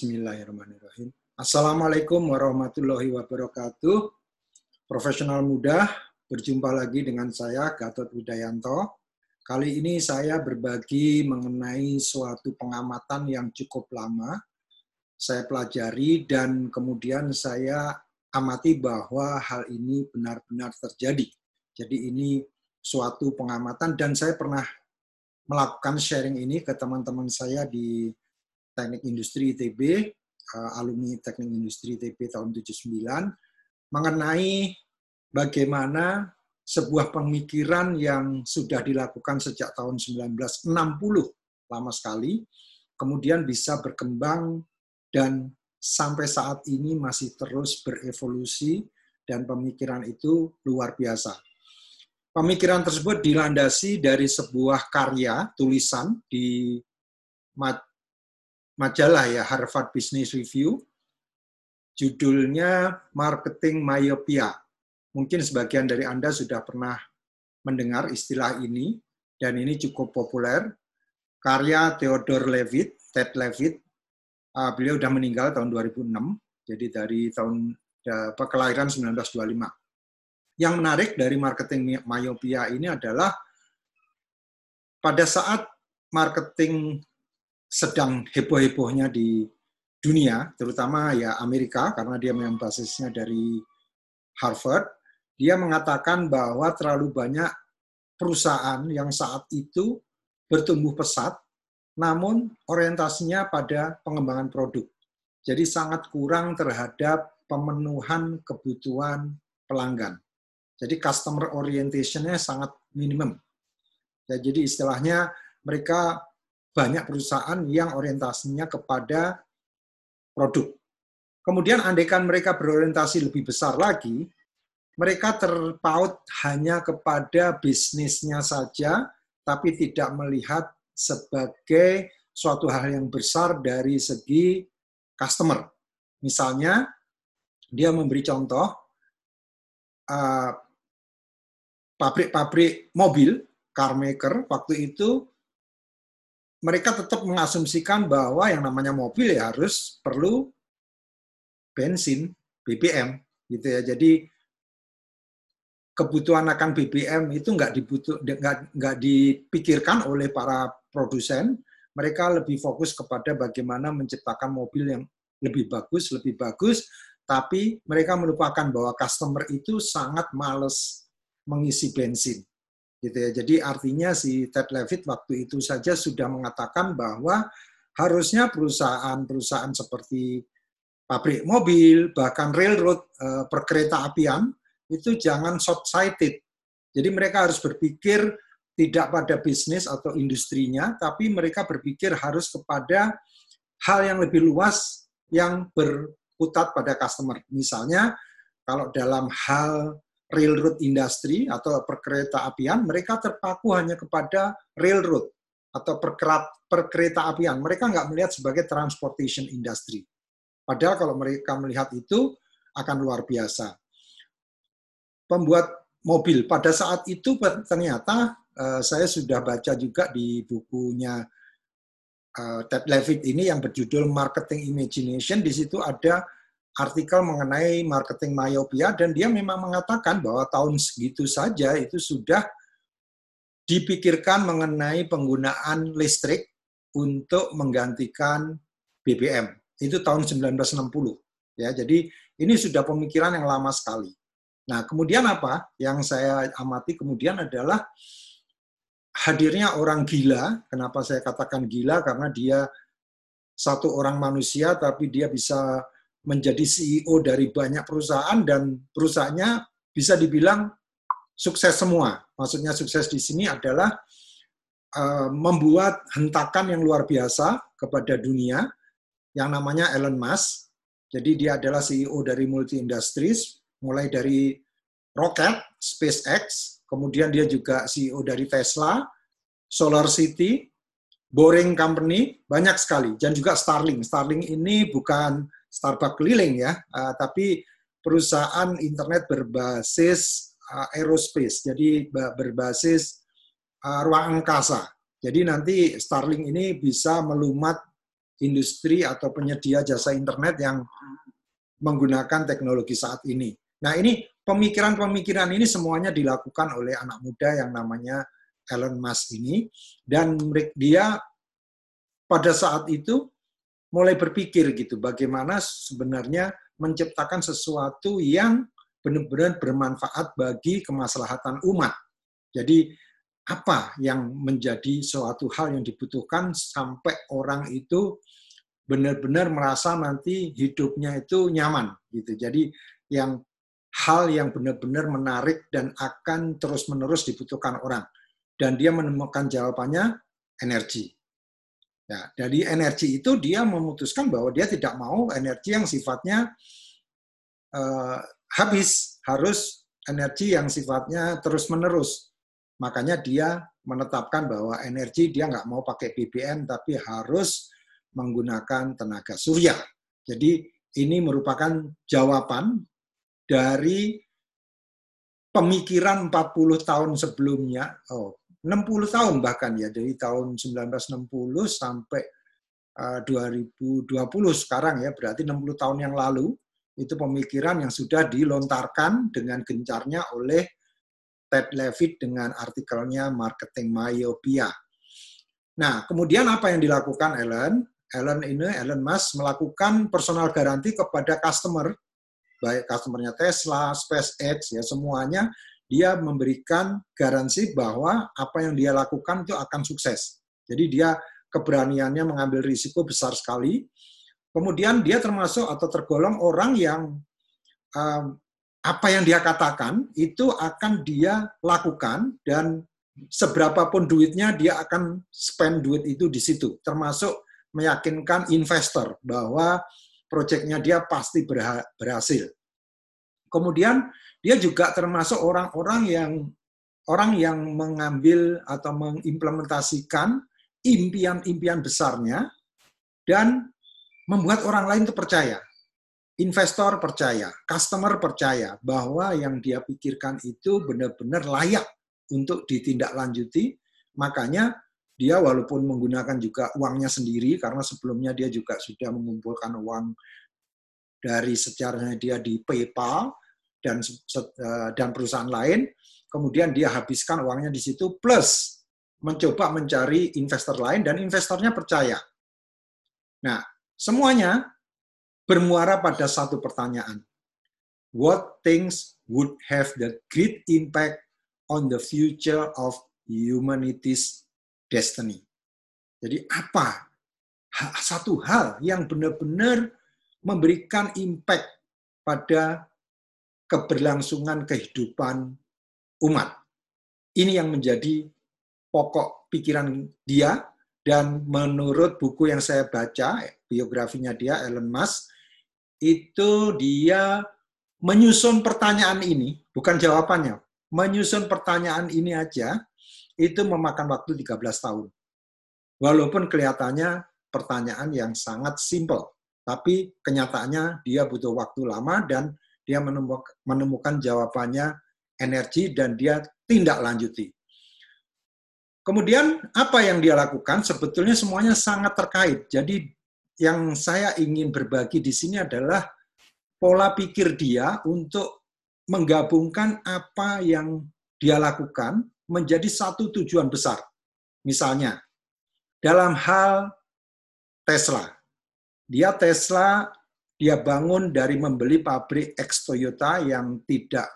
Bismillahirrahmanirrahim. Assalamualaikum warahmatullahi wabarakatuh. Profesional muda, berjumpa lagi dengan saya Gatot Widayanto. Kali ini saya berbagi mengenai suatu pengamatan yang cukup lama. Saya pelajari dan kemudian saya amati bahwa hal ini benar-benar terjadi. Jadi ini suatu pengamatan dan saya pernah melakukan sharing ini ke teman-teman saya di Teknik Industri ITB, uh, alumni Teknik Industri ITB tahun 79, mengenai bagaimana sebuah pemikiran yang sudah dilakukan sejak tahun 1960, lama sekali, kemudian bisa berkembang dan sampai saat ini masih terus berevolusi dan pemikiran itu luar biasa. Pemikiran tersebut dilandasi dari sebuah karya tulisan di majalah ya Harvard Business Review. Judulnya Marketing Myopia. Mungkin sebagian dari Anda sudah pernah mendengar istilah ini dan ini cukup populer. Karya Theodore Levitt, Ted Levitt. Uh, beliau sudah meninggal tahun 2006. Jadi dari tahun uh, kelahiran 1925. Yang menarik dari marketing myopia ini adalah pada saat marketing sedang heboh-hebohnya di dunia, terutama ya Amerika, karena dia memang basisnya dari Harvard, dia mengatakan bahwa terlalu banyak perusahaan yang saat itu bertumbuh pesat, namun orientasinya pada pengembangan produk. Jadi sangat kurang terhadap pemenuhan kebutuhan pelanggan. Jadi customer orientation-nya sangat minimum. Ya, jadi istilahnya mereka banyak perusahaan yang orientasinya kepada produk. Kemudian andaikan mereka berorientasi lebih besar lagi, mereka terpaut hanya kepada bisnisnya saja, tapi tidak melihat sebagai suatu hal yang besar dari segi customer. Misalnya, dia memberi contoh, uh, pabrik-pabrik mobil, car maker, waktu itu mereka tetap mengasumsikan bahwa yang namanya mobil ya harus perlu bensin, BBM, gitu ya. Jadi kebutuhan akan BBM itu nggak dibutuh nggak nggak dipikirkan oleh para produsen. Mereka lebih fokus kepada bagaimana menciptakan mobil yang lebih bagus, lebih bagus, tapi mereka melupakan bahwa customer itu sangat males mengisi bensin gitu ya. Jadi artinya si Ted Levitt waktu itu saja sudah mengatakan bahwa harusnya perusahaan-perusahaan seperti pabrik mobil, bahkan railroad, eh, perkereta apian, itu jangan short-sighted. Jadi mereka harus berpikir tidak pada bisnis atau industrinya, tapi mereka berpikir harus kepada hal yang lebih luas yang berputar pada customer. Misalnya, kalau dalam hal railroad industry atau perkereta apian, mereka terpaku hanya kepada railroad atau perkereta apian. Mereka nggak melihat sebagai transportation industry. Padahal kalau mereka melihat itu akan luar biasa. Pembuat mobil pada saat itu ternyata uh, saya sudah baca juga di bukunya uh, Ted Levitt ini yang berjudul Marketing Imagination. Di situ ada artikel mengenai marketing myopia dan dia memang mengatakan bahwa tahun segitu saja itu sudah dipikirkan mengenai penggunaan listrik untuk menggantikan BBM. Itu tahun 1960. Ya, jadi ini sudah pemikiran yang lama sekali. Nah, kemudian apa yang saya amati kemudian adalah hadirnya orang gila. Kenapa saya katakan gila? Karena dia satu orang manusia tapi dia bisa menjadi CEO dari banyak perusahaan dan perusahaannya bisa dibilang sukses semua. Maksudnya sukses di sini adalah uh, membuat hentakan yang luar biasa kepada dunia yang namanya Elon Musk. Jadi dia adalah CEO dari multi industries, mulai dari roket, SpaceX, kemudian dia juga CEO dari Tesla, Solar City, Boring Company, banyak sekali, dan juga Starlink. Starlink ini bukan Starbucks keliling ya, uh, tapi perusahaan internet berbasis uh, aerospace, jadi berbasis uh, ruang angkasa. Jadi nanti Starlink ini bisa melumat industri atau penyedia jasa internet yang menggunakan teknologi saat ini. Nah, ini pemikiran-pemikiran ini semuanya dilakukan oleh anak muda yang namanya Elon Musk ini dan dia pada saat itu mulai berpikir gitu bagaimana sebenarnya menciptakan sesuatu yang benar-benar bermanfaat bagi kemaslahatan umat. Jadi apa yang menjadi suatu hal yang dibutuhkan sampai orang itu benar-benar merasa nanti hidupnya itu nyaman gitu. Jadi yang hal yang benar-benar menarik dan akan terus-menerus dibutuhkan orang. Dan dia menemukan jawabannya energi. Ya, dari energi itu dia memutuskan bahwa dia tidak mau energi yang sifatnya uh, habis, harus energi yang sifatnya terus-menerus. Makanya dia menetapkan bahwa energi dia nggak mau pakai BBM, tapi harus menggunakan tenaga surya. Jadi ini merupakan jawaban dari pemikiran 40 tahun sebelumnya, oh, 60 tahun bahkan ya dari tahun 1960 sampai uh, 2020 sekarang ya berarti 60 tahun yang lalu itu pemikiran yang sudah dilontarkan dengan gencarnya oleh Ted Levitt dengan artikelnya Marketing Myopia. Nah, kemudian apa yang dilakukan Ellen? Ellen ini, Ellen Musk melakukan personal garanti kepada customer, baik customernya Tesla, SpaceX, ya semuanya dia memberikan garansi bahwa apa yang dia lakukan itu akan sukses. Jadi dia keberaniannya mengambil risiko besar sekali. Kemudian dia termasuk atau tergolong orang yang um, apa yang dia katakan itu akan dia lakukan dan seberapapun duitnya dia akan spend duit itu di situ. Termasuk meyakinkan investor bahwa proyeknya dia pasti berhasil. Kemudian dia juga termasuk orang-orang yang orang yang mengambil atau mengimplementasikan impian-impian besarnya dan membuat orang lain itu percaya. Investor percaya, customer percaya bahwa yang dia pikirkan itu benar-benar layak untuk ditindaklanjuti. Makanya dia walaupun menggunakan juga uangnya sendiri karena sebelumnya dia juga sudah mengumpulkan uang dari sejarahnya dia di PayPal dan eh, dan perusahaan lain, kemudian dia habiskan uangnya di situ plus mencoba mencari investor lain dan investornya percaya. Nah, semuanya bermuara pada satu pertanyaan. What things would have the great impact on the future of humanity's destiny? Jadi apa satu hal yang benar-benar memberikan impact pada keberlangsungan kehidupan umat. Ini yang menjadi pokok pikiran dia dan menurut buku yang saya baca, biografinya dia Elon Musk, itu dia menyusun pertanyaan ini, bukan jawabannya, menyusun pertanyaan ini aja itu memakan waktu 13 tahun. Walaupun kelihatannya pertanyaan yang sangat simple, tapi kenyataannya dia butuh waktu lama dan dia menemukan jawabannya energi dan dia tindak lanjuti. Kemudian apa yang dia lakukan sebetulnya semuanya sangat terkait. Jadi yang saya ingin berbagi di sini adalah pola pikir dia untuk menggabungkan apa yang dia lakukan menjadi satu tujuan besar. Misalnya, dalam hal Tesla. Dia Tesla dia bangun dari membeli pabrik ex Toyota yang tidak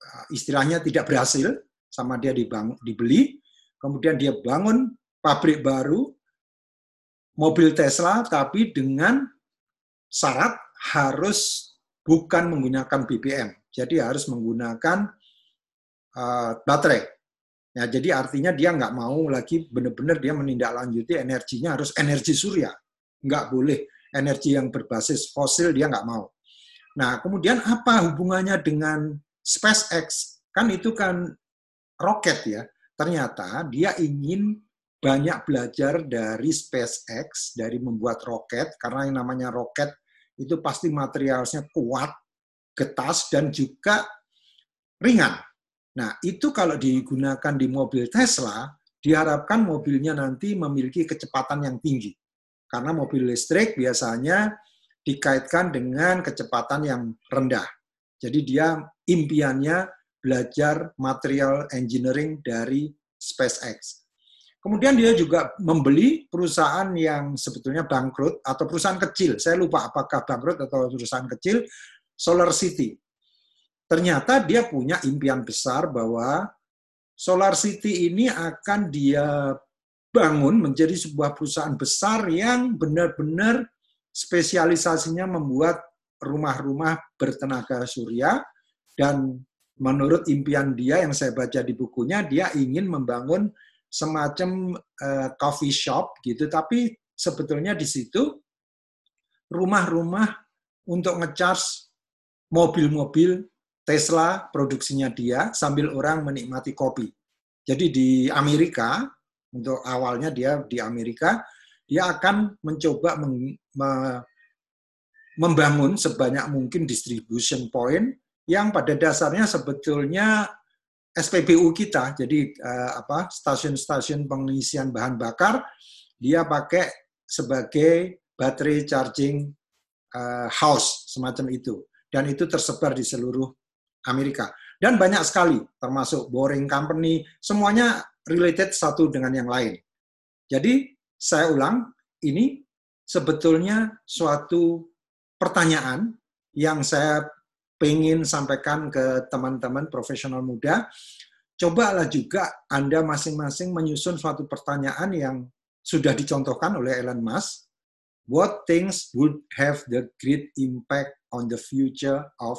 eh, istilahnya tidak berhasil sama dia dibang, dibeli, kemudian dia bangun pabrik baru mobil Tesla tapi dengan syarat harus bukan menggunakan BBM, jadi harus menggunakan uh, baterai. Ya, jadi artinya dia nggak mau lagi benar-benar dia menindaklanjuti energinya harus energi surya, nggak boleh energi yang berbasis fosil dia nggak mau. Nah, kemudian apa hubungannya dengan SpaceX? Kan itu kan roket ya. Ternyata dia ingin banyak belajar dari SpaceX, dari membuat roket, karena yang namanya roket itu pasti materialnya kuat, getas, dan juga ringan. Nah, itu kalau digunakan di mobil Tesla, diharapkan mobilnya nanti memiliki kecepatan yang tinggi. Karena mobil listrik biasanya dikaitkan dengan kecepatan yang rendah. Jadi dia impiannya belajar material engineering dari SpaceX. Kemudian dia juga membeli perusahaan yang sebetulnya bangkrut atau perusahaan kecil. Saya lupa apakah bangkrut atau perusahaan kecil, Solar City. Ternyata dia punya impian besar bahwa Solar City ini akan dia bangun menjadi sebuah perusahaan besar yang benar-benar spesialisasinya membuat rumah-rumah bertenaga surya dan menurut impian dia yang saya baca di bukunya dia ingin membangun semacam uh, coffee shop gitu, tapi sebetulnya di situ rumah-rumah untuk ngecharge mobil-mobil Tesla produksinya dia sambil orang menikmati kopi. Jadi di Amerika, untuk awalnya dia di Amerika, dia akan mencoba meng, me, membangun sebanyak mungkin distribution point yang pada dasarnya sebetulnya SPBU kita, jadi uh, apa stasiun-stasiun pengisian bahan bakar, dia pakai sebagai battery charging uh, house semacam itu, dan itu tersebar di seluruh Amerika. Dan banyak sekali, termasuk Boring Company, semuanya related satu dengan yang lain. Jadi saya ulang, ini sebetulnya suatu pertanyaan yang saya pengen sampaikan ke teman-teman profesional muda, cobalah juga Anda masing-masing menyusun suatu pertanyaan yang sudah dicontohkan oleh Elon Musk. What things would have the great impact on the future of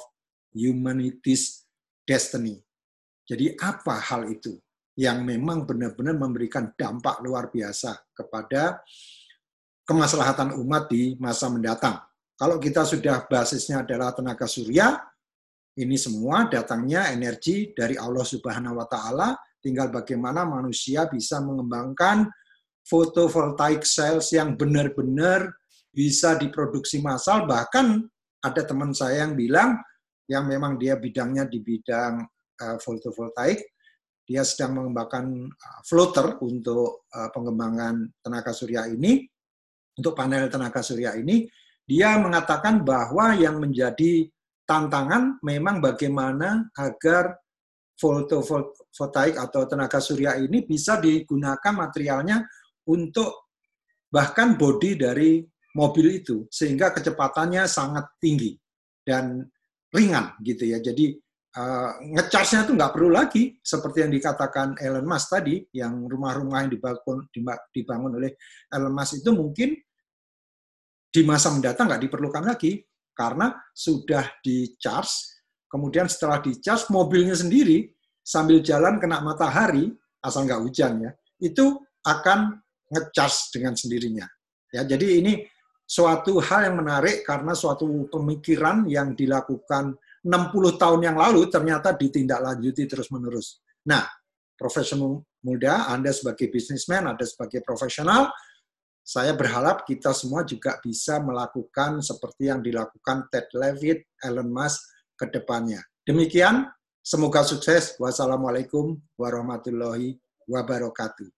humanity's destiny? Jadi apa hal itu yang memang benar-benar memberikan dampak luar biasa kepada kemaslahatan umat di masa mendatang? Kalau kita sudah basisnya adalah tenaga surya, ini semua datangnya energi dari Allah Subhanahu wa taala, tinggal bagaimana manusia bisa mengembangkan photovoltaic cells yang benar-benar bisa diproduksi massal bahkan ada teman saya yang bilang yang memang dia bidangnya di bidang uh, photovoltaik dia sedang mengembangkan uh, floater untuk uh, pengembangan tenaga surya ini untuk panel tenaga surya ini dia mengatakan bahwa yang menjadi tantangan memang bagaimana agar fotovoltaik atau tenaga surya ini bisa digunakan materialnya untuk bahkan bodi dari mobil itu sehingga kecepatannya sangat tinggi dan ringan gitu ya. Jadi uh, ngecasnya itu nggak perlu lagi seperti yang dikatakan Elon Musk tadi, yang rumah-rumah yang dibangun, dibangun oleh Elon Musk itu mungkin di masa mendatang nggak diperlukan lagi karena sudah di charge. Kemudian setelah di charge mobilnya sendiri sambil jalan kena matahari asal nggak hujan ya itu akan ngecharge dengan sendirinya. Ya, jadi ini suatu hal yang menarik karena suatu pemikiran yang dilakukan 60 tahun yang lalu ternyata ditindaklanjuti terus-menerus. Nah, profesional muda, Anda sebagai bisnismen, Anda sebagai profesional, saya berharap kita semua juga bisa melakukan seperti yang dilakukan Ted Levitt, Elon Musk ke depannya. Demikian, semoga sukses. Wassalamualaikum warahmatullahi wabarakatuh.